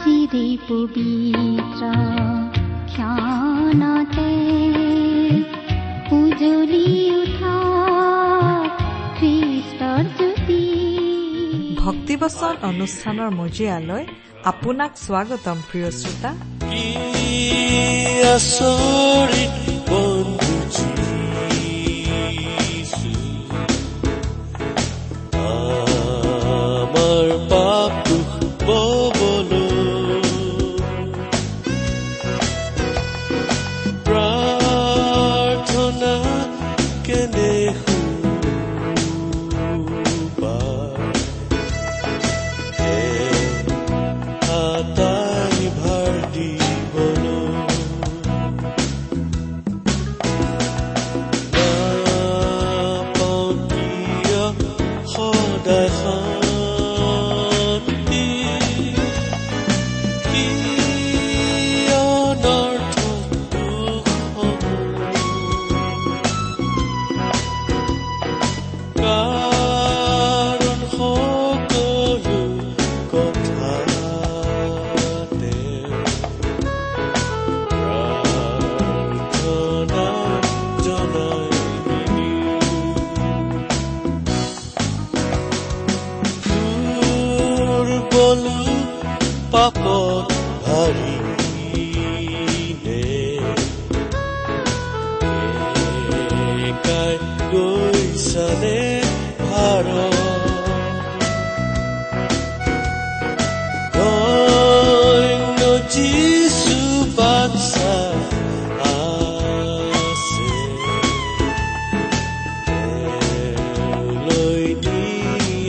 চিৰে পবিত্ৰ ক্ষণতে উজলি উঠা খ্ৰীষ্টৰ জ্যোতি ভক্তিবচন অনুষ্ঠানৰ মজিয়ালৈ আপোনাক স্বাগতম প্ৰিয় শ্ৰোতা। আচৰিত বন্ধু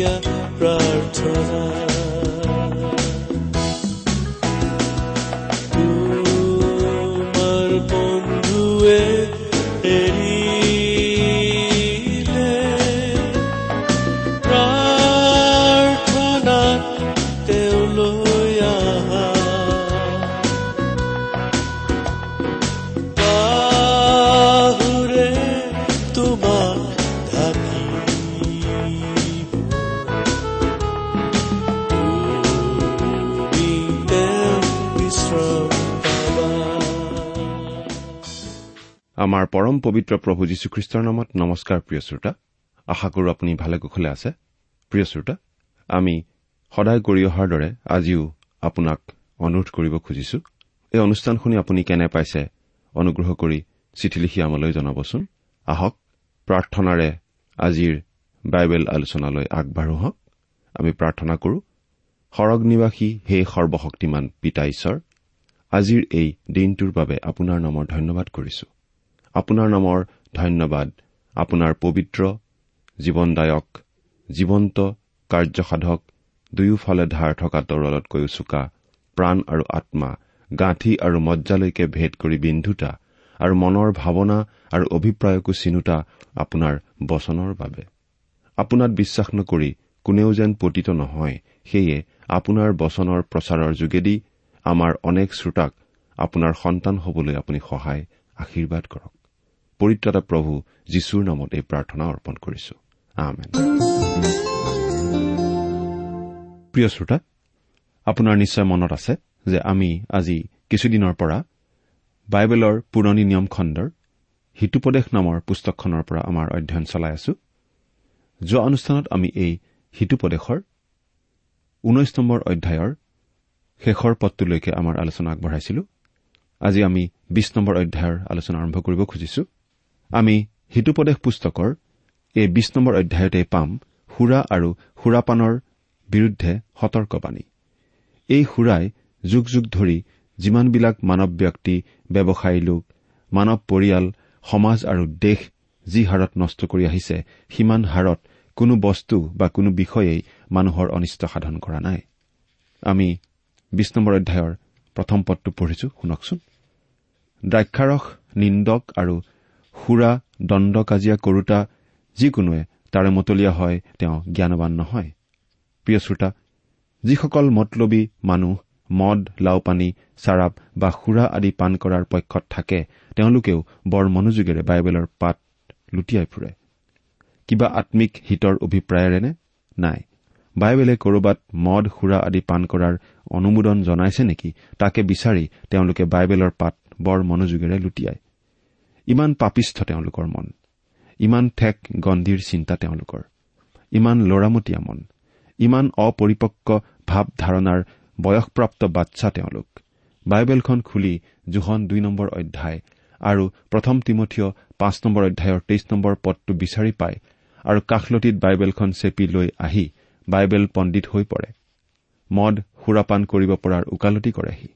দিয়া আমাৰ পৰম পবিত্ৰ প্ৰভু যীশুখ্ৰীষ্টৰ নামত নমস্কাৰ প্ৰিয় শ্ৰোতা। আশা কৰো আপুনি ভালে কুশলে আছে। প্ৰিয় শ্ৰোতা আমি সদায় কৰি অহাৰ দৰে আজিও আপোনাক অনুৰোধ কৰিব খুজিছো। এই অনুষ্ঠান শুনি আপুনি কেনে পাইছে অনুগ্ৰহ কৰি চিঠি লিখি আমালৈ জনাবচোন। আহক প্ৰাৰ্থনাৰে আজিৰ বাইবেল আলোচনালৈ আগবাঢ়ো হওক আমি প্ৰাৰ্থনা কৰো সৰগ নিবাসী হে সৰ্বশক্তিমান পিতা ঈশ্বৰ আজিৰ এই দিনটোৰ বাবে আপোনাৰ নামৰ ধন্যবাদ কৰিছো। আপোনাৰ নামৰ ধন্যবাদ। আপোনাৰ পবিত্ৰ জীৱনদায়ক জীৱন্ত কাৰ্যসাধক দুয়োফালে ধাৰ থকা তৰলতকৈও চোকা প্ৰাণ আৰু আত্মা গাঁঠি আৰু মজ্জালৈকে ভেদ কৰি বিন্ধোতা আৰু মনৰ ভাৱনা আৰু অভিপ্ৰায়কো চিনোতা আপোনাৰ বচনৰ বাবে। আপোনাত বিশ্বাস নকৰি কোনেও যেন পতিত নহয় সেয়ে আপোনাৰ বচনৰ প্ৰচাৰৰ যোগেদি আমাৰ অনেক শ্ৰোতাক আপোনাৰ সন্তান হবলৈ আপুনি সহায় আশীৰ্বাদ কৰক। পৰিত্ৰাতা প্ৰভু যীশুৰ নামত এই প্ৰাৰ্থনা অৰ্পণ কৰিছো। প্ৰিয় শ্ৰোতা আপোনাৰ নিশ্চয় মনত আছে যে আমি আজি কিছুদিনৰ পৰা বাইবেলৰ পুৰণি নিয়ম খণ্ডৰ হিতুপদেশ নামৰ পুস্তকখনৰ পৰা আমাৰ অধ্যয়ন চলাই আছো। যোৱা অনুষ্ঠানত আমি এই হিতুপদেশৰ ঊনৈশ নম্বৰ অধ্যায়ৰ শেষৰ পদটোলৈকে আমাৰ আলোচনা আগবঢ়াইছিলো। আজি আমি বিশ নম্বৰ অধ্যায়ৰ আলোচনা আৰম্ভ কৰিব খুজিছো। আমি হিতুপদেশ পুস্তকৰ এই বিশ নম্বৰ অধ্যায়তে পাম সুৰা আৰু সুৰাপানৰ বিৰুদ্ধে সতৰ্কবাণী। এই সুৰাই যুগ যুগ ধৰি যিমানবিলাক মানৱ ব্যক্তি ব্যৱসায়ী লোক মানৱ পৰিয়াল সমাজ আৰু দেশ যি হাৰত নষ্ট কৰি আহিছে সিমান হাৰত কোনো বস্তু বা কোনো বিষয়েই মানুহৰ অনিষ্ট সাধন কৰা নাই। আমি বিশ নম্বৰ অধ্যায়ৰ প্ৰথম পদটো পঢ়িছো শুনকচোন। দ্ৰাক্ষাৰস নিন্দক আৰু সুৰা দণ্ড কাজিয়া কৰোতা যিকোনোৱে তাৰে মতলীয়া হয় তেওঁ জ্ঞানবান নহয়। প্ৰিয় শ্ৰোতা যিসকল মতলবী মানুহ মদ লাওপানী চাৰাপ বা সুৰা আদি পাণ কৰাৰ পক্ষত থাকে তেওঁলোকেও বৰ মনোযোগেৰে বাইবেলৰ পাত লুটিয়াই ফুৰে। কিবা আম্মিক হিতৰ অভিপ্ৰায়েৰেনে? নাই। বাইবেলে কৰবাত মদ সুৰা আদি পাণ কৰাৰ অনুমোদন জনাইছে নেকি? তাকে বিচাৰি তেওঁলোকে বাইবেলৰ পাত বৰ মনোযোগেৰে লুটিয়ায়। ইমান পাপিষ্ঠ তেওঁলোকৰ মন। ইমান ঠেক গন্ধীৰ চিন্তা তেওঁলোকৰ। ইমান লৰামতীয়া মন। ইমান অপৰিপক্ক ভাৱ ধাৰণাৰ বয়সপ্ৰাপ্ত বাচ্চা তেওঁলোক। বাইবেলখন খুলি জোহন দুই নম্বৰ অধ্যায় আৰু প্ৰথম তিমঠীয় পাঁচ নম্বৰ অধ্যায়ৰ তেইছ নম্বৰ পদটো বিচাৰি পায় আৰু কাষলতিত বাইবেলখন চেপি লৈ আহি বাইবেল পণ্ডিত হৈ পৰে। মদ সুৰাপান কৰিব পৰাৰ ওকালতি কৰেহি।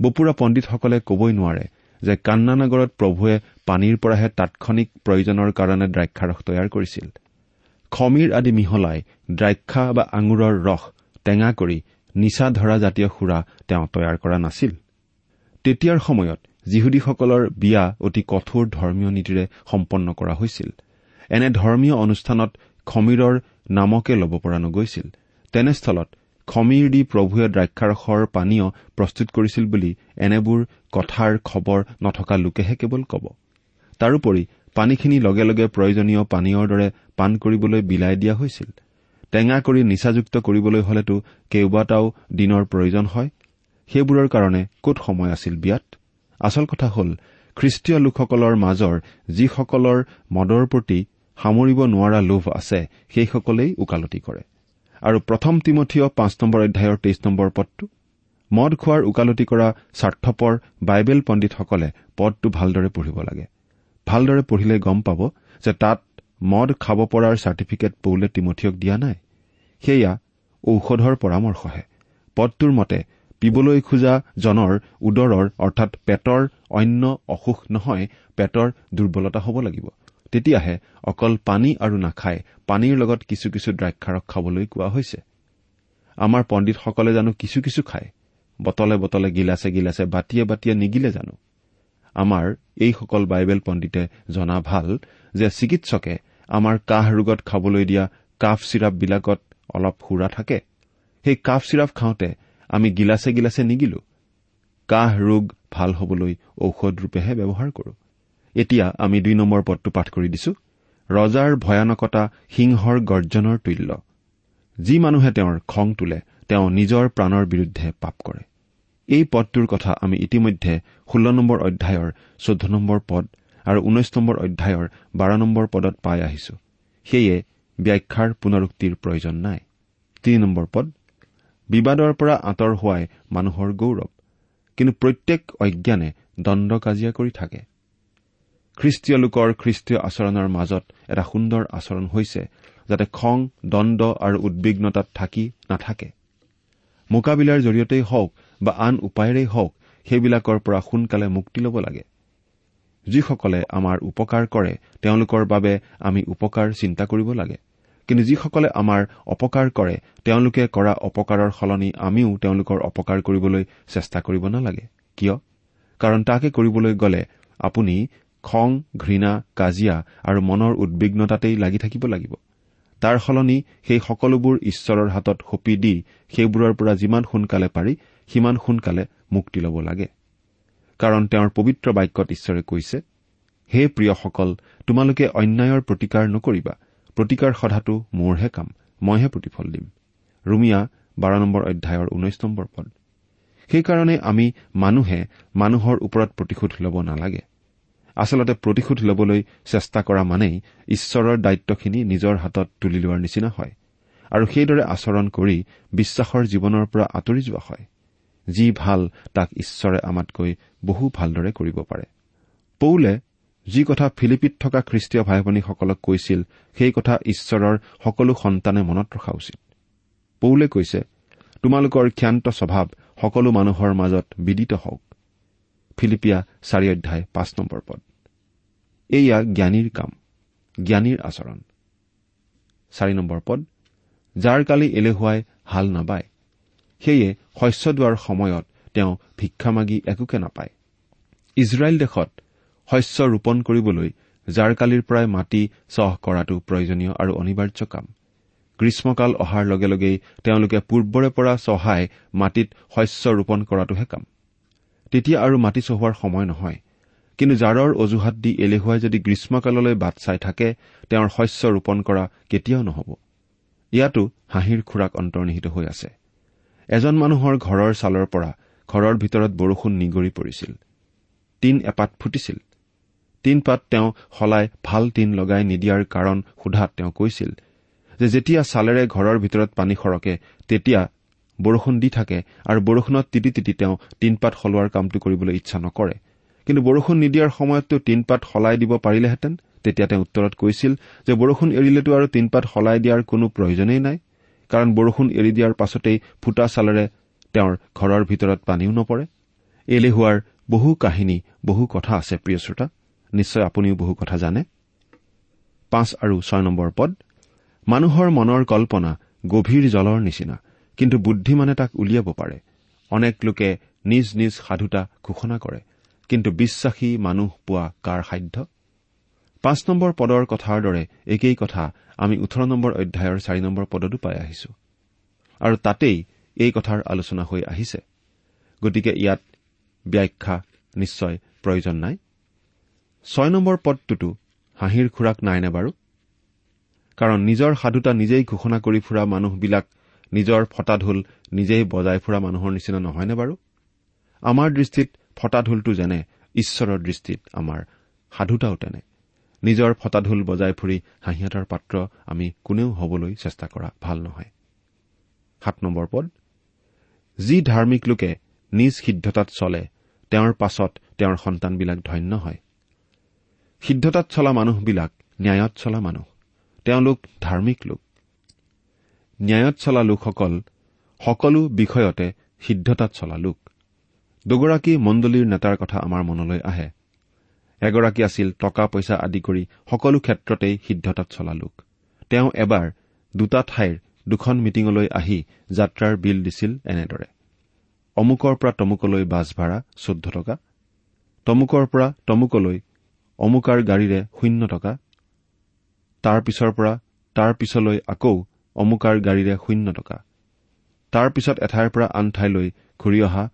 বপুৰা পণ্ডিতসকলে কবই নোৱাৰে যে কান্নানগৰত প্ৰভুৱে পানীৰ পৰাহে তাৎক্ষণিক প্ৰয়োজনৰ কাৰণে দ্ৰাক্ষাৰস তৈয়াৰ কৰিছিল। খমীৰ আদি মিহলাই দ্ৰাক্ষা বা আঙুৰৰ ৰস টেঙা কৰি নিচা ধৰা জাতীয় সুৰা তেওঁ তৈয়াৰ কৰা নাছিল। তেতিয়াৰ সময়ত যিহুদীসকলৰ বিয়া অতি কঠোৰ ধৰ্মীয় নীতিৰে সম্পন্ন কৰা হৈছিল। এনে ধৰ্মীয় অনুষ্ঠানত খমীৰৰ নামকে ল'ব পৰা নগৈছিল। তেনেস্থলত খমীৰ দি প্ৰভুৱে দ্ৰাক্ষাৰসৰ পানীয় প্ৰস্তুত কৰিছিল বুলি এনেবোৰ কথাৰ খবৰ নথকা লোকেহে কেৱল কব। তাৰোপৰি পানীখিনি লগে লগে প্ৰয়োজনীয় পানীয়ৰ দৰে পাণ কৰিবলৈ বিলাই দিয়া হৈছিল। টেঙা কৰি নিচাযুক্ত কৰিবলৈ হলেতো কেইবাটাও দিনৰ প্ৰয়োজন হয়। সেইবোৰৰ কাৰণে ক'ত সময় আছিল বিয়াত? আচল কথা হ'ল খ্ৰীষ্টীয় লোকসকলৰ মাজৰ যিসকলৰ মদৰ প্ৰতি সামৰিব নোৱাৰা লোভ আছে সেইসকলেই ওকালতি কৰে। আৰু প্ৰথম তিমঠীয় পাঁচ নম্বৰ অধ্যায়ৰ তেইছ নম্বৰ পদটো। মদ খোৱাৰ ওকালতি কৰা স্বাৰ্থপৰ বাইবেল পণ্ডিতসকলে পদটো ভালদৰে পঢ়িব লাগে। ভালদৰে পঢ়িলে গম পাব যে তাত মদ খাব পৰাৰ চাৰ্টিফিকেট পৌলে তিমঠিয়ক দিয়া নাই। সেয়া ঔষধৰ পৰামৰ্শহে। পদটোৰ মতে পিবলৈ খোজা জনৰ উদৰৰ অৰ্থাৎ পেটৰ অন্য অসুখ নহয় পেটৰ দুৰ্বলতা হ'ব লাগিব। তেতিয়াহে অকল পানী আৰু নাখাই পানীৰ লগত কিছু কিছু দ্ৰাক্ষাৰস খাবলৈ কোৱা হৈছে। আমাৰ পণ্ডিতসকলে জানো কিছু কিছু খায় বটলে বটলে গিলাচে গিলাচে বাতিয়ে বাতিয়ে নিগিলে জানো। আমাৰ এইসকল বাইবেল পণ্ডিতে জনা ভাল যে চিকিৎসকে আমাৰ কাহ ৰোগত খাবলৈ দিয়া কাফ চিৰাপবিলাকত অলপ সুৰা থাকে। সেই কাফ চিৰাপ খাওঁতে আমি গিলাচে গিলাচে নিগিলো। কাহ ৰোগ ভাল হবলৈ ঔষধ ৰূপেহে ব্যৱহাৰ কৰো। এতিয়া আমি দুই নম্বৰ পদটো পাঠ কৰি দিছো। ৰজাৰ ভয়ানকতা সিংহৰ গৰ্জনৰ তুল্য। যি মানুহে তেওঁৰ খং তোলে তেওঁ নিজৰ প্ৰাণৰ বিৰুদ্ধে পাপ কৰে। এই পদটোৰ কথা আমি ইতিমধ্যে ষোল্ল নম্বৰ অধ্যায়ৰ চৈধ্য নম্বৰ পদ আৰু ঊনৈশ নম্বৰ অধ্যায়ৰ বাৰ নম্বৰ পদত পাই আহিছো। সেয়ে ব্যাখ্যাৰ পুনৰুক্তিৰ প্ৰয়োজন নাই। তিনি নম্বৰ পদ বিবাদৰ পৰা আঁতৰ হোৱাই মানুহৰ গৌৰৱ। কিন্তু প্ৰত্যেক অজ্ঞানে দণ্ড কাজিয়া কৰি থাকে। খ্ৰীষ্টীয় লোকৰ খ্ৰীষ্টীয় আচৰণৰ মাজত এটা সুন্দৰ আচৰণ হৈছে যাতে খং দণ্ড আৰু উদ্বিগ্নতাত থাকি নাথাকে। মোকাবিলাৰ জৰিয়তেই হওক বা আন উপায়েৰেই হওক সেইবিলাকৰ পৰা সোনকালে মুক্তি ল'ব লাগে। যিসকলে আমাৰ উপকাৰ কৰে তেওঁলোকৰ বাবে আমি উপকাৰ চিন্তা কৰিব লাগে। কিন্তু যিসকলে আমাৰ অপকাৰ কৰে তেওঁলোকে কৰা অপকাৰৰ সলনি আমিও তেওঁলোকৰ অপকাৰ কৰিবলৈ চেষ্টা কৰিব নালাগে। কিয়? কাৰণ তাকে কৰিবলৈ গ'লে আপুনি খং ঘৃণা কাজিয়া আৰু মনৰ উদ্বিগ্নতাতেই লাগি থাকিব লাগিব। তাৰ সলনি সেই সকলোবোৰ ঈশ্বৰৰ হাতত সঁপি দি সেইবোৰৰ পৰা যিমান সোনকালে পাৰি সিমান সোনকালে মুক্তি ল'ব লাগে। কাৰণ তেওঁৰ পবিত্ৰ বাক্যত ঈশ্বৰে কৈছে হে প্ৰিয়সকল তোমালোকে অন্যায়ৰ প্ৰতিকাৰ নকৰিবা। প্ৰতিকাৰ সধাটো মোৰহে কাম মইহে প্ৰতিফল দিম। ৰুমিয়া বাৰ নম্বৰ অধ্যায়ৰ ঊনৈশ নম্বৰ পদ। সেইকাৰণে আমি মানুহে মানুহৰ ওপৰত প্ৰতিশোধ ল'ব নালাগে। আচলতে প্ৰতিশোধ ল'বলৈ চেষ্টা কৰা মানেই ঈশ্বৰৰ দায়িত্বখিনি নিজৰ হাতত তুলি লোৱাৰ নিচিনা হয় আৰু সেইদৰে আচৰণ কৰি বিশ্বাসৰ জীৱনৰ পৰা আঁতৰি যোৱা হয়। যি ভাল তাক ঈশ্বৰে আমাতকৈ বহু ভালদৰে কৰিব পাৰে। পৌলে যি কথা ফিলিপিত থকা খ্ৰীষ্টীয় ভাই ভনীসকলক কৈছিল সেই কথা ঈশ্বৰৰ সকলো সন্তানে মনত ৰখা উচিত। পৌলে কৈছে তোমালোকৰ ক্ষান্ত স্বভাৱ সকলো মানুহৰ মাজত বিদিত হওক। ফিলিপিয়া চাৰি অধ্যায় পাঁচ নম্বৰ পদ। এয়া জ্ঞানীৰ কাম জ্ঞানীৰ আচৰণ। চাৰি নম্বৰ পদ যাৰ কালি এলেহুৱাই হাল নাবায় সেয়ে শস্য দোৱাৰ সময়ত তেওঁ ভিক্ষা মাগি একোকে নাপায়। ইজৰাইল দেশত শস্য ৰোপণ কৰিবলৈ জাৰকালিৰ পৰাই মাটি চহ কৰাটো প্ৰয়োজনীয় আৰু অনিবাৰ্য কাম। গ্ৰীষ্মকাল অহাৰ লগে লগেই তেওঁলোকে পূৰ্বৰে পৰা চহাই মাটিত শস্য ৰোপণ কৰাটোহে কাম। তেতিয়া আৰু মাটি চহোৱাৰ সময় নহয় কিন্তু জাৰৰ অজুহাত দি এলেহুৱাই যদি গ্ৰীষ্মকাললৈ বাট চাই থাকে তেওঁৰ শস্য ৰোপণ কৰা কেতিয়াও নহ'ব। ইয়াতো হাঁহিৰ খোৰাক অন্তৰ্নিহিত হৈ আছে। এজন মানুহৰ ঘৰৰ ছালৰ পৰা ঘৰৰ ভিতৰত বৰষুণ নিগৰি পৰিছিল। টিন এপাত ফুটিছিল। টিন পাত তেওঁ সলাই ভাল টিন লগাই নিদিয়াৰ কাৰণ সোধাত তেওঁ কৈছিল যে যেতিয়া ছালেৰে ঘৰৰ ভিতৰত পানী সৰকে তেতিয়া বৰষুণ দি থাকে আৰু বৰষুণত তিতি তিতি তেওঁ টিনপাত সলোৱাৰ কামটো কৰিবলৈ ইচ্ছা নকৰে। কিন্তু বৰষুণ নিদিয়াৰ সময়ততো টিনপাত সলাই দিব পাৰিলেহেঁতেন। তেতিয়া তেওঁ উত্তৰত কৈছিল যে বৰষুণ এৰিলেতো আৰু টিনপাত সলাই দিয়াৰ কোনো প্ৰয়োজনেই নাই কাৰণ বৰষুণ এৰি দিয়াৰ পাছতেই ফুটা ছালেৰে তেওঁৰ ঘৰৰ ভিতৰত পানীও নপৰে। এলেহুৱাৰ বহু কাহিনী বহু কথা আছে প্ৰিয় শ্ৰোতা। নিশ্চয় আপুনিও বহু কথা জানে। পাঁচ আৰু ছয় নম্বৰ পদ মানুহৰ মনৰ কল্পনা গভীৰ জলৰ নিচিনা কিন্তু বুদ্ধিমানে তাক উলিয়াব পাৰে। অনেক লোকে নিজ নিজ সাধুতা ঘোষণা কৰে। কিন্তু বিশ্বাসী মানুহ পোৱা কাৰ সাধ্য? পাঁচ নম্বৰ পদৰ কথাৰ দৰে একেই কথা আমি ওঠৰ নম্বৰ অধ্যায়ৰ চাৰি নম্বৰ পদতো পাই আহিছো। আৰু তাতেই এই কথাৰ আলোচনা হৈ আহিছে। গতিকে ইয়াত ব্যাখ্যা নিশ্চয় প্ৰয়োজন নাই। ছয় নম্বৰ পদটোতো হাঁহিৰ খোৰাক নাইনে বাৰু? কাৰণ নিজৰ সাধুতা নিজেই ঘোষণা কৰি ফুৰা মানুহবিলাক নিজৰ ফটা ঢোল নিজেই বজাই ফুৰা মানুহৰ নিচিনা নহয়নে বাৰু? আমাৰ দৃষ্টিত ফটা ঢোলটো যেনে ঈশ্বৰৰ দৃষ্টিত আমাৰ সাধুতাও তেনে। নিজৰ ফটা ঢোল বজাই ফুৰি হাঁহিয়াতাৰ পাত্ৰ আমি কোনেও হবলৈ চেষ্টা কৰা ভাল নহয়। সাত নম্বৰ পদ। যি ধাৰ্মিক লোকে নিজ সিদ্ধতাত চলে তেওঁৰ পাছত তেওঁৰ সন্তানবিলাক ধন্য হয়। সিদ্ধতাত চলা মানুহবিলাক ন্যায়ত চলা মানুহ। তেওঁলোক ধাৰ্মিক লোক। ন্যায়ত চলা লোকসকল সকলো বিষয়তে সিদ্ধতাত চলা লোক। দুগৰাকী মণ্ডলীৰ নেতাৰ কথা আমাৰ মনলৈ আহে। এগৰাকী আছিল টকা পইচা আদি কৰি সকলো ক্ষেত্ৰতেই সিদ্ধতাত চলা লোক। তেওঁ এবাৰ দুটা ঠাইৰ দুখন মিটিঙলৈ আহি যাত্ৰাৰ বিল দিছিল এনেদৰে। অমুকৰ পৰা তমুকলৈ বাছ ভাড়া চৈধ্য টকা তমুকৰ পৰা তমুকলৈ অমুকাৰ গাড়ীৰে শূন্য টকা তাৰ পিছৰ পৰা তাৰ পিছলৈ আকৌ অমুকাৰ গাড়ীৰে শূন্য টকা। তাৰ পিছত এঠাইৰ পৰা আন ঠাইলৈ ঘূৰি অহা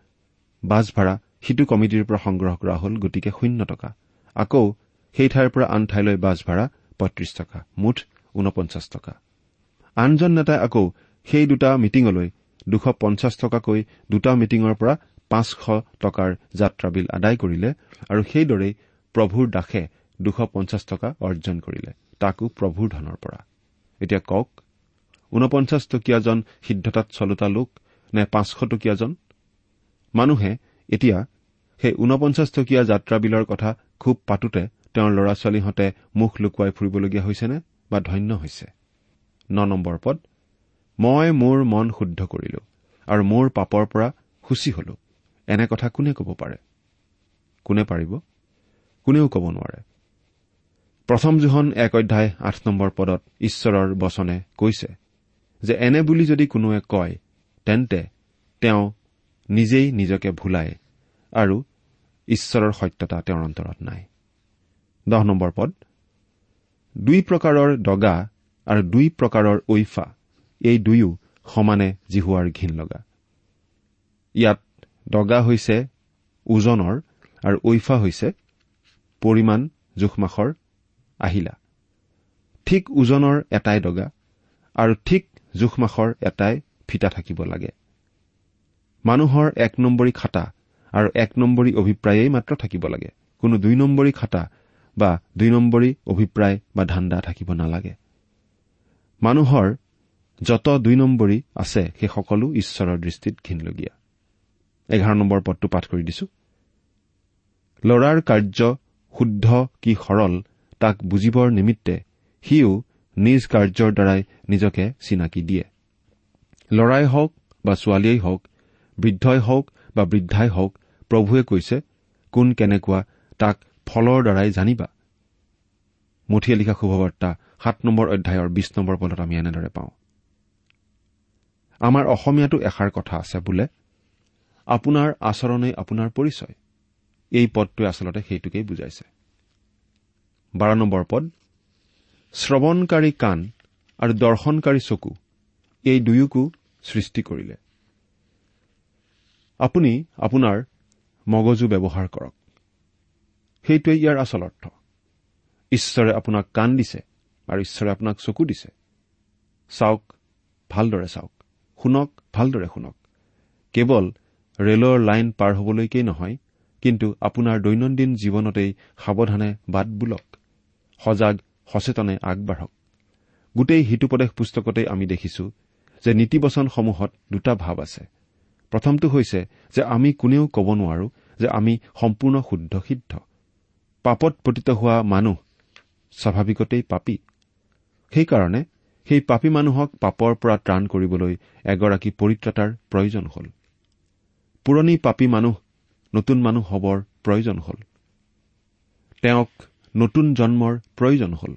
বাছ ভাড়া সিটো কমিটিৰ পৰা সংগ্ৰহ কৰা হ'ল গতিকে শূন্য টকা। আকৌ সেই ঠাইৰ পৰা আন ঠাইলৈ বাছ ভাড়া পঁয়ত্ৰিশ টকা মুঠ ঊনপঞ্চাছ টকা। আনজন নেতাই আকৌ সেই দুটা মিটিঙলৈ দুশ পঞ্চাছ টকাকৈ দুটা মিটিঙৰ পৰা পাঁচশ টকাৰ যাত্ৰা বিল আদায় কৰিলে আৰু সেইদৰেই প্ৰভুৰ দাসে দুশ পঞ্চাছ টকা অৰ্জন কৰিলে তাকো প্ৰভুৰ ধনৰ পৰা। এতিয়া কওক ঊনপঞ্চাছ টকীয়াজন সিদ্ধতাত চলোতা লোক নে পাঁচশ টকীয়াজন মানুহে এতিয়া সেই ঊনপঞ্চাছ টকীয়া যাত্ৰা বিলৰ কথা খুব পাতোতে তেওঁৰ ল'ৰা ছোৱালীহঁতে মুখ লুকুৱাই ফুৰিবলগীয়া হৈছেনে বা ধন্য হৈছে? ন নম্বৰ পদ মই মোৰ মন শুদ্ধ কৰিলো আৰু মোৰ পাপৰ পৰা সূচী হলো এনে কথা কোনে ক'ব পাৰে? কোনে পাৰিব? কোনেও ক'ব নোৱাৰে। প্ৰথম জোহন এক অধ্যায় আঠ নম্বৰ পদত ঈশ্বৰৰ বচনে কৈছে যে এনে বুলি যদি কোনোৱে কয় তেন্তে তেওঁ নিজেই নিজকে ভুলায় আৰু ঈশ্বৰৰ সত্যতা তেওঁৰ অন্তৰত নাই। দহ নম্বৰ পদ। দুই প্ৰকাৰৰ দগা আৰু দুই প্ৰকাৰৰ ঐফা এই দুয়ো সমানে জিহুৱাৰ ঘীন লগা। ইয়াত দগা হৈছে ওজনৰ আৰু ঐফা হৈছে পৰিমাণ জোখমাখৰ আহিলা। ঠিক ওজনৰ এটাই দগা আৰু ঠিক জোখমাখৰ এটাই ফিতা থাকিব লাগে। মানুহৰ এক নম্বৰী খাতা আৰু এক নম্বৰী অভিপ্ৰায়েই মাত্ৰ থাকিব লাগে। কোনো দুই নম্বৰী খাতা বা দুই নম্বৰী অভিপ্ৰায় বা ধান্দা থাকিব নালাগে। মানুহৰ যত দুই নম্বৰী আছে সেই সকলো ঈশ্বৰৰ দৃষ্টিত ঘীনলগীয়া। এঘাৰ নম্বৰ পদটো পাঠ কৰি দিছো। ল'ৰাৰ কাৰ্য শুদ্ধ কি সৰল তাক বুজিবৰ নিমিত্তে সিও নিজ কাৰ্যৰ দ্বাৰাই নিজকে চিনাকি দিয়ে। ল'ৰাই হওক বা ছোৱালীয়েই হওক বৃদ্ধই হওক বা বৃদ্ধাই হওক প্ৰভুৱে কৈছে কোন কেনেকুৱা তাক ফলৰ দ্বাৰাই জানিবা। মুঠিয়ে লিখা শুভবাৰ্তা সাত নম্বৰ অধ্যায়ৰ বিশ নম্বৰ পদত আমি এনেদৰে পাওঁ। আমাৰ অসমীয়াতো এষাৰ কথা আছে বোলে আপোনাৰ আচৰণেই আপোনাৰ পৰিচয়। এই পদটোৱে আচলতে সেইটোকেই বুজাইছে। বাৰ নম্বৰ পদ শ্ৰৱণকাৰী কাণ আৰু দৰ্শনকাৰী চকু এই দুয়োকো সৃষ্টি কৰিলে। আপুনি আপোনাৰ মগজু ব্যৱহাৰ কৰক। সেইটোৱে ইয়াৰ আচল অৰ্থ। ঈশ্বৰে আপোনাক কাণ দিছে আৰু ঈশ্বৰে আপোনাক চকু দিছে। চাওক ভালদৰে চাওক। শুনক ভালদৰে শুনক। কেৱল ৰেলৰ লাইন পাৰ হবলৈকেই নহয় কিন্তু আপোনাৰ দৈনন্দিন জীৱনতেই সাৱধানে বাট বোলক। সজাগ সচেতনে আগবাঢ়ক। গোটেই হিতুপদেশ পুস্তকতেই আমি দেখিছো যে নীতিবচনসমূহত দুটা ভাৱ আছে। প্ৰথমটো হৈছে যে আমি কোনেও ক'ব নোৱাৰো যে আমি সম্পূৰ্ণ শুদ্ধ সিদ্ধ। পাপত পতিত হোৱা মানুহ স্বাভাৱিকতেই পাপী। সেইকাৰণে সেই পাপী মানুহক পাপৰ পৰা ত্ৰাণ কৰিবলৈ এগৰাকী পৰিত্ৰাতাৰ প্ৰয়োজন হ'ল। পুৰণি পাপী মানুহ নতুন মানুহ হবৰ প্ৰয়োজন হ'ল। তেওঁক নতুন জন্মৰ প্ৰয়োজন হ'ল।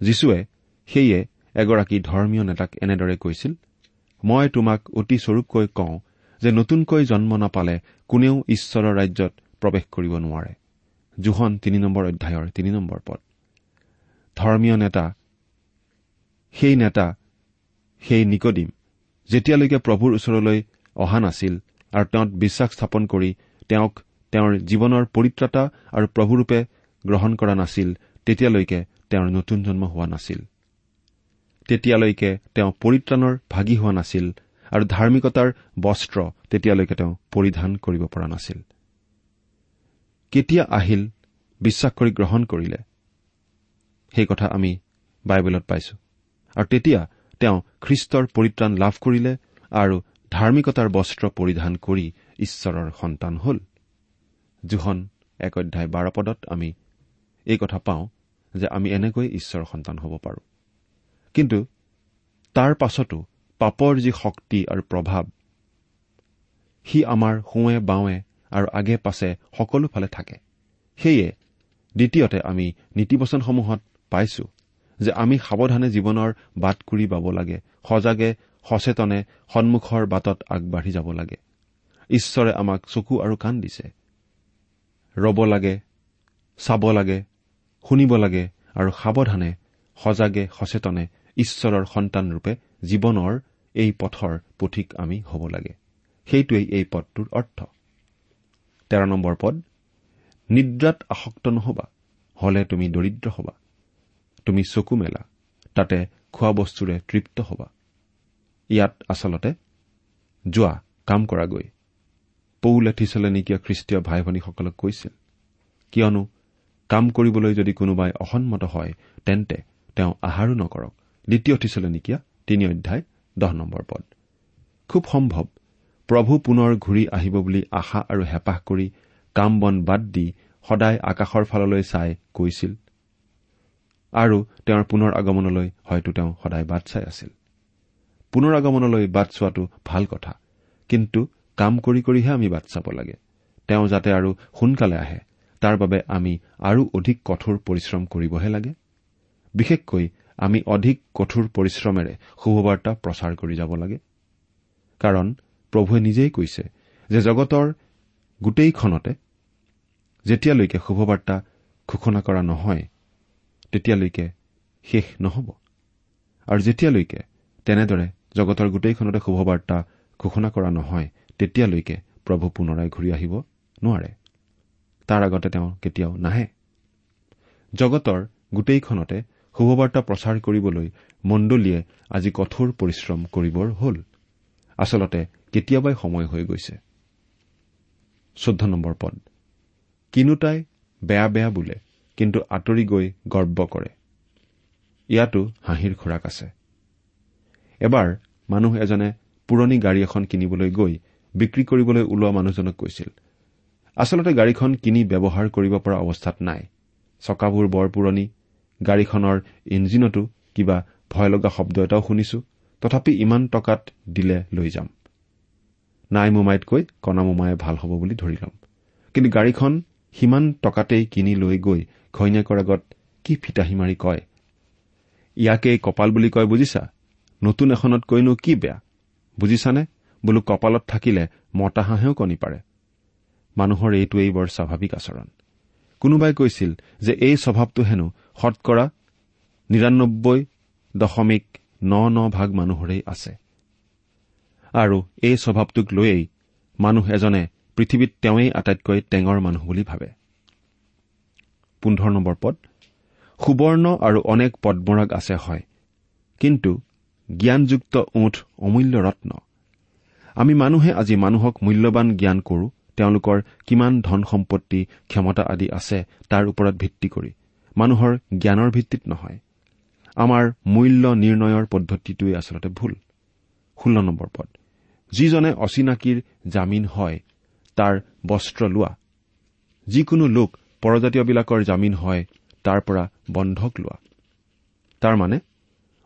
যীশুৱে সেয়ে এগৰাকী ধৰ্মীয় নেতাক এনেদৰে কৈছিল মই তোমাক অতি স্বৰূপকৈ কওঁ যে নতুনকৈ জন্ম নাপালে কোনেও ঈশ্বৰৰ ৰাজ্যত প্ৰৱেশ কৰিব নোৱাৰে। জোহন তিনি নম্বৰ অধ্যায়ৰ তিনি নম্বৰ পদ। ধৰ্মীয় নেতা সেই নেতা সেই নিকদিম যেতিয়ালৈকে প্ৰভুৰ ওচৰলৈ অহা নাছিল আৰু তেওঁত বিশ্বাস স্থাপন কৰি তেওঁক তেওঁৰ জীৱনৰ পৰিত্ৰাতা আৰু প্ৰভুৰূপে গ্ৰহণ কৰা নাছিল তেতিয়ালৈকে তেওঁৰ নতুন জন্ম হোৱা নাছিল। তেতিয়ালৈকে তেওঁ পৰিত্ৰাণৰ ভাগি হোৱা নাছিল আৰু ধাৰ্মিকতাৰ বস্ত্ৰ তেতিয়ালৈকে তেওঁ পৰিধান কৰিব পৰা নাছিল। কেতিয়া আহিল বিশ্বাস কৰি গ্ৰহণ কৰিলে? সেই কথা আমি বাইবেলত পাইছো। আৰু তেতিয়া তেওঁ খ্ৰীষ্টৰ পৰিত্ৰাণ লাভ কৰিলে আৰু ধাৰ্মিকতাৰ বস্ত্ৰ পৰিধান কৰি ঈশ্বৰৰ সন্তান হ'ল। জোহন এক অধ্যায় বাৰ পদত আমি এই কথা পাওঁ যে আমি এনেকৈ ঈশ্বৰৰ সন্তান হ'ব পাৰোঁ। কিন্তু তাৰ পাছতো পাপৰ যি শক্তি আৰু প্ৰভাৱ সি আমাৰ সোঁৱে বাওঁৱে আৰু আগে পাছে সকলোফালে থাকে। সেয়ে দ্বিতীয়তে আমি নীতিবচনসমূহত পাইছো যে আমি সাৱধানে জীৱনৰ বাট কুৰি পাব লাগে সজাগে সচেতনে সন্মুখৰ বাটত আগবাঢ়ি যাব লাগে। ঈশ্বৰে আমাক চকু আৰু কাণ দিছে। ৰব লাগে চাব লাগে শুনিব লাগে আৰু সাৱধানে সজাগে সচেতনে ঈশ্বৰৰ সন্তানৰূপে জীৱনৰ এই পথৰ পথিক আমি হ'ব লাগে। সেইটোৱেই এই পদটোৰ অৰ্থ। তেৰ নম্বৰ পদ নিদ্ৰাত আসক্ত নহবা হলে তুমি দৰিদ্ৰ হবা। তুমি চকু মেলা তাতে খোৱা বস্তুৰে তৃপ্ত হবা। ইয়াত আচলতে যোৱা কাম কৰাগৈ পৌলে থিচলেনিকীয় খ্ৰীষ্টীয় ভাই ভনীসকলক কৈছিল কিয়নো কাম কৰিবলৈ যদি কোনোবাই অসন্মত হয় তেন্তে তেওঁ আহাৰো নকৰক। দ্বিতীয় থিচলেনিকীয়া তিনি অধ্যায় দহ নম্বৰ পদ। খুব সম্ভৱ প্ৰভু পুনৰ ঘূৰি আহিব বুলি আশা আৰু হেঁপাহ কৰি কাম বন বাদ দি সদায় আকাশৰ ফাললৈ চাই কৈছিল আৰু তেওঁৰ পুনৰ আগমনলৈ হয়তো তেওঁ সদায় বাট চাই আছিল। পুনৰ আগমনলৈ বাট চোৱাটো ভাল কথা কিন্তু কাম কৰি কৰিহে আমি বাট চাব লাগে। তেওঁ যাতে আৰু সোনকালে আহে তাৰ বাবে আমি আৰু অধিক কঠোৰ পৰিশ্ৰম কৰিবহে লাগে। বিশেষকৈ আমি অধিক কঠোৰ পৰিশ্ৰমেৰে শুভবাৰ্তা প্ৰচাৰ কৰি যাব লাগে। কাৰণ প্ৰভুৱে নিজেই কৈছে যে জগতৰ গোটেইখনতে যেতিয়ালৈকে শুভবাৰ্তা ঘোষণা কৰা নহয় তেতিয়ালৈকে শেষ নহ'ব। আৰু যেতিয়ালৈকে তেনেদৰে জগতৰ গোটেইখনতে শুভবাৰ্তা ঘোষণা কৰা নহয় তেতিয়ালৈকে প্ৰভু পুনৰাই ঘূৰি আহিব নোৱাৰে। তাৰ আগতে তেওঁ কেতিয়াও নাহে। জগতৰ গোটেইখনতে শুভবাৰ্তা প্ৰচাৰ কৰিবলৈ মণ্ডলীয়ে আজি কঠোৰ পৰিশ্ৰম কৰিবৰ হ'ল। আচলতে কেতিয়াবাই সময় হৈ গৈছে। পদ। কিনোতাই বেয়া বেয়া বোলে কিন্তু আঁতৰি গৈ গৰ্ব কৰে। ইয়াতো হাঁহিৰ খোৰাক আছে। এবাৰ মানুহ এজনে পুৰণি গাড়ী এখন কিনিবলৈ গৈ বিক্ৰী কৰিবলৈ ওলোৱা মানুহজনক কৈছিল আচলতে গাড়ীখন কিনি ব্যৱহাৰ কৰিব পৰা অৱস্থাত নাই। চকাবোৰ বৰ পুৰণি গাড়ীখনৰ ইঞ্জিনতো কিবা ভয় লগা শব্দ এটাও শুনিছো। তথাপি ইমান টকাত দিলে লৈ যাম। নাই মোমাইতকৈ কণা মোমায়ে ভাল হ'ব বুলি ধৰি ল'ম। কিন্তু গাড়ীখন সিমান টকাতেই কিনি লৈ গৈ ঘৈণীয়েকৰ আগত কি ফিতাহী মাৰি কয়? ইয়াকেই কপাল বুলি কয় বুজিছা? নতুন এখনতকৈনো কি বেয়া? বুজিছানে? বোলো কপালত থাকিলে মতা হাঁহেও কণী পাৰে। মানুহৰ এইটোৱেই বৰ স্বাভাৱিক আচৰণ। কোনোবাই কৈছিল যে এই স্বভাৱটো হেনো শতকৰা নিৰান্নব্বৈ দশমিক ন ন ভাগ মানুহৰেই আছে। আৰু এই স্বভাৱটোক লৈয়েই মানুহ এজনে পৃথিৱীত তেওঁৱেই আটাইতকৈ টেঙৰ মানুহ বুলি ভাবে। সুবৰ্ণ আৰু অনেক পদ্মৰাগ আছে হয় কিন্তু জ্ঞানযুক্ত ওঠ অমূল্য ৰত্ন। আমি মানুহে আজি মানুহক মূল্যৱান জ্ঞান কৰো তেওঁলোকৰ কিমান ধন সম্পত্তি ক্ষমতা আদি আছে তাৰ ওপৰত ভিত্তি কৰি। মানুহৰ জ্ঞানৰ ভিত্তিত নহয়। আমাৰ মূল্য নিৰ্ণয়ৰ পদ্ধতিটোৱে আচলতে ভুল। ষোল্ল নম্বৰ পদ। যিজনে অচিনাকিৰ জামিন হয় তাৰ বস্ত্ৰ লোৱা। যিকোনো লোক পৰজাতীয়বিলাকৰ জামিন হয় তাৰ পৰা বন্ধক লোৱা। তাৰমানে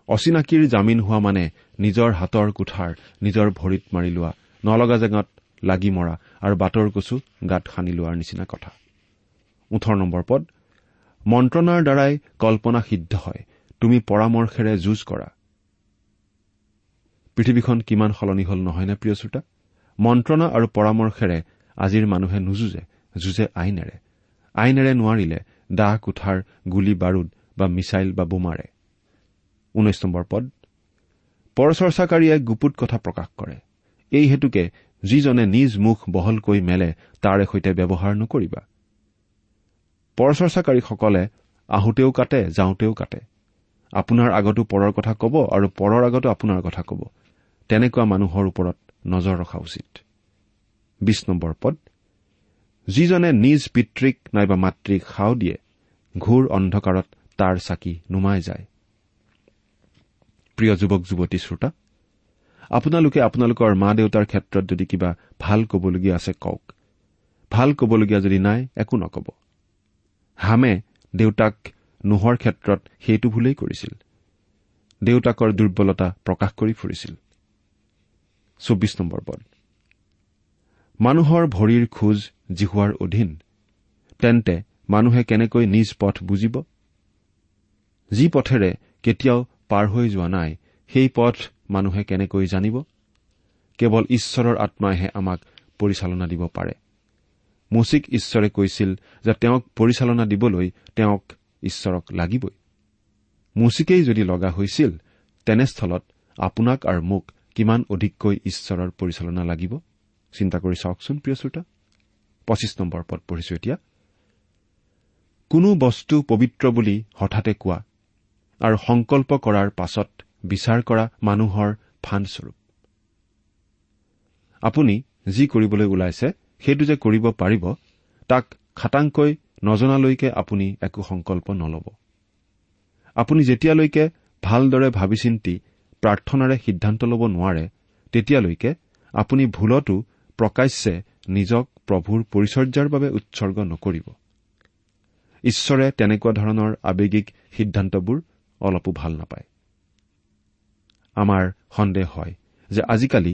অচিনাকিৰ জামিন হোৱা মানে নিজৰ হাতৰ কোঠাৰ নিজৰ ভৰিত মাৰি লোৱা নলগা জেগাত লাগি মৰা আৰু বাটৰ কচু গাত সানি লোৱাৰ নিচিনা কথা। ওঠৰ নম্বৰ পদ। মন্ত্ৰণাৰ দ্বাৰাই কল্পনা সিদ্ধ হয়। তুমি পৰামৰ্শেৰে যুঁজ কৰা। পৃথিৱীখন কিমান সলনি হল নহয়নে প্ৰিয় শ্ৰোতা? মন্ত্ৰণা আৰু পৰামৰ্শেৰে আজিৰ মানুহে নুযুঁজে যুঁজে আইনেৰে। আইনেৰে নোৱাৰিলে দাহ কোঠাৰ গুলী বাৰুদ বা মিছাইল বা বোমাৰে। পৰচৰ্চাকাৰীয়ে গুপুত কথা প্ৰকাশ কৰে। এই হেতুকে যিজনে নিজ মুখ বহলকৈ মেলে তাৰে সৈতে ব্যৱহাৰ নকৰিবা। পৰচৰ্চাকাৰীসকলে আহোঁতেও কাটে যাওঁতেও কাটে। আপোনাৰ আগতো পৰৰ কথা কব আৰু পৰৰ আগতো আপোনাৰ কথা কব। তেনেকুৱা মানুহৰ ওপৰত নজৰ ৰখা উচিত। পদ। যিজনে নিজ পিতৃক নাইবা মাতৃক সাও দিয়ে ঘূৰ অন্ধকাৰত তাৰ চাকি নুমাই যায়। প্ৰিয় যুৱক যুৱতী শ্ৰোতা আপোনালোকে আপোনালোকৰ মা দেউতাৰ ক্ষেত্ৰত যদি কিবা ভাল কবলগীয়া আছে কওক। ভাল কবলগীয়া যদি নাই একো নকব। হামে দেউতাক নোহোৱাৰ ক্ষেত্ৰত সেইটো ভুলেই কৰিছিল। দেউতাকৰ দুৰ্বলতা প্ৰকাশ কৰি ফুৰিছিল। মানুহৰ ভৰিৰ খোজ জিহুৱাৰ অধীন তেন্তে মানুহে কেনেকৈ নিজ পথ বুজিব? যি পথেৰে কেতিয়াও পাৰ হৈ যোৱা নাই সেই পথ মানুহে কেনেকৈ জানিব? কেৱল ঈশ্বৰৰ আত্মাইহে আমাক পৰিচালনা দিব পাৰে। মুচিক ঈশ্বৰে কৈছিল যে তেওঁক পৰিচালনা দিবলৈ তেওঁক ঈশ্বৰক লাগিবই। মুচিকেই যদি লগা হৈছিল তেনেস্থলত আপোনাক আৰু মোক কিমান অধিককৈ ঈশ্বৰৰ পৰিচালনা লাগিব? চিন্তা কৰি চাওকচোন প্ৰিয় শ্ৰোতা। পঁচিছ নম্বৰ পদ পঢ়িছো এতিয়া। কোনো বস্তু পবিত্ৰ বুলি হঠাতে কোৱা আৰু সংকল্প কৰাৰ পাছত বিচাৰ কৰা মানুহৰ ফাণ্ডস্বৰূপ আপুনি যি কৰিবলৈ ওলাইছে সেইটো যে কৰিব পাৰিব তাক খাটাংকৈ নজনালৈকে আপুনি একো সংকল্প নলব। আপুনি যেতিয়ালৈকে ভালদৰে ভাবি চিন্তি প্ৰাৰ্থনাৰে সিদ্ধান্ত ল'ব নোৱাৰে তেতিয়ালৈকে আপুনি ভুলতো প্ৰকাশ্যে নিজক প্ৰভুৰ পৰিচৰ্যাৰ বাবে উৎসৰ্গ নকৰিব। ঈশ্বৰে তেনেকুৱা ধৰণৰ আৱেগিক সিদ্ধান্তবোৰ অলপো ভাল নাপায়। আমাৰ সন্দেহ হয় যে আজিকালি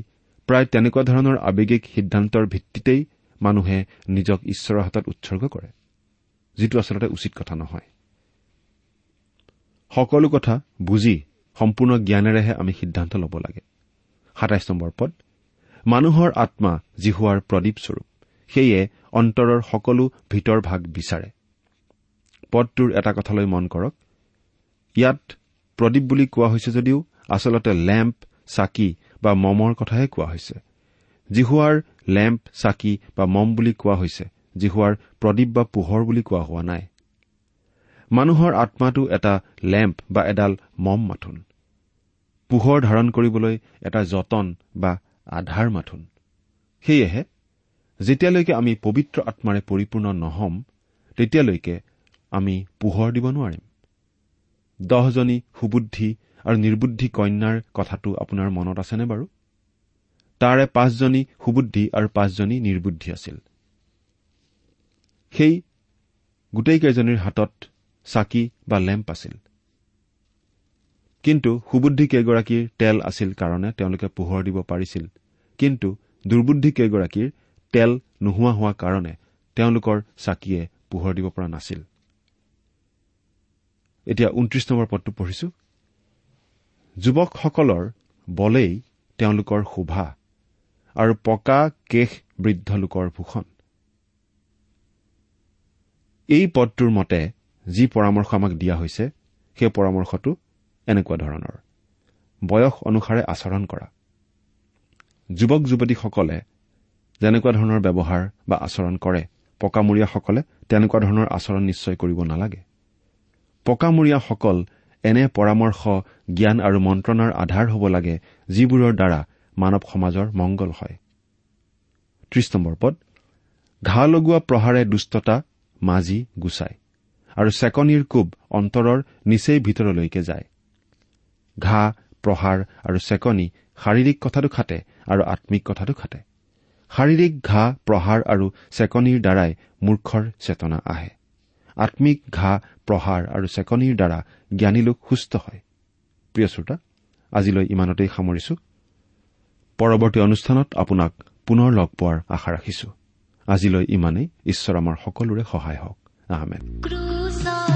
প্ৰায় তেনেকুৱা ধৰণৰ আৱেগিক সিদ্ধান্তৰ ভিত্তিতেই মানুহে নিজক ঈশ্বৰৰ হাতত উৎসৰ্গ কৰে যিটো আচলতে উচিত কথা নহয়। সকলো কথা বুজি সম্পূৰ্ণ জ্ঞানেৰেহে আমি সিদ্ধান্ত ল'ব লাগে। সাতাইছ নম্বৰ পদ মানুহৰ আত্মা জিহুৱাৰ প্ৰদীপ স্বৰূপ সেয়ে অন্তৰৰ সকলো ভিতৰ ভাগ বিচাৰে। পদটোৰ এটা কথালৈ মন কৰক। ইয়াত প্ৰদীপ বুলি কোৱা হৈছে যদিও আচলতে লেম্প চাকি বা মমৰ কথাহে কোৱা হৈছে। জিহুৱাৰ লেম্প চাকি বা মম বুলি কোৱা হৈছে জিহুৱাৰ প্ৰদীপ বা পোহৰ বুলি কোৱা হোৱা নাই। মানুহৰ আত্মাটো এটা লেম্প বা এডাল মম মাথোন। পোহৰ ধাৰণ কৰিবলৈ এটা যতন বা আধাৰ মাথোন। সেয়েহে যেতিয়ালৈকে আমি পবিত্ৰ আত্মাৰে পৰিপূৰ্ণ নহম তেতিয়ালৈকে আমি পোহৰ দিব নোৱাৰিম। দহজনী সুবুদ্ধি আৰু নিৰ্বুদ্ধি কন্যাৰ কথাটো আপোনাৰ মনত আছেনে বাৰু? তাৰে পাঁচজনী সুবুদ্ধি আৰু পাঁচজনী নিৰ্বুদ্ধি আছিল। সেই গোটেইকেইজনীৰ হাতত চাকি বা লেম্প আছিল। কিন্তু সুবুদ্ধি কেইগৰাকীৰ তেল আছিল কাৰণে তেওঁলোকে পোহৰ দিব পাৰিছিল। কিন্তু দুৰ্বুদ্ধি কেইগৰাকীৰ তেল নোহোৱা হোৱা কাৰণে তেওঁলোকৰ চাকিয়ে পোহৰ দিব পৰা নাছিল। যুৱকসকলৰ বলেই তেওঁলোকৰ শোভা আৰু পকা কেশ বৃদ্ধ লোকৰ ভূষণ। এই পদটোৰ মতে যি পৰামৰ্শ আমাক দিয়া হৈছে সেই পৰামৰ্শটো এনেকুৱা ধৰণৰ। বয়স অনুসাৰে আচৰণ কৰা। যুৱক যুৱতীসকলে যেনেকুৱা ধৰণৰ ব্যৱহাৰ বা আচৰণ কৰে পকামূৰীয়াসকলে তেনেকুৱা ধৰণৰ আচৰণ নিশ্চয় কৰিব নালাগে। পকামূৰীয়াসকল এনে পৰামৰ্শ জ্ঞান আৰু মন্ত্ৰণাৰ আধাৰ হ'ব লাগে যিবোৰৰ দ্বাৰা মানৱ সমাজৰ মংগল হয়। ঘাঁ লগোৱা প্ৰহাৰে দুষ্টতা মাজি গুচায় আৰু চেকনিৰ কোব অন্তৰৰ নিচেই ভিতৰলৈকে যায়। ঘাঁ প্ৰহাৰ আৰু চেকনি শাৰীৰিক কথাটো খাটে আৰু আম্মিক কথাটো খাটে। শাৰীৰিক ঘাঁ প্ৰহাৰ আৰু চেকনিৰ দ্বাৰাই মূৰ্খৰ চেতনা আহে। আম্মিক ঘাঁ প্ৰহাৰ আৰু চেকনিৰ দ্বাৰা জ্ঞানী লোক সুস্থ হয়। প্ৰিয় শ্ৰোতা আজিলৈ ইমানতেই সামৰিছো। পৰৱৰ্তী অনুষ্ঠানত আপোনাক পুনৰ লগ পোৱাৰ আশা ৰাখিছো। আজিলৈ ইমানেই। ঈশ্বৰ আমাৰ সকলোৰে সহায় হওক। আহমেদ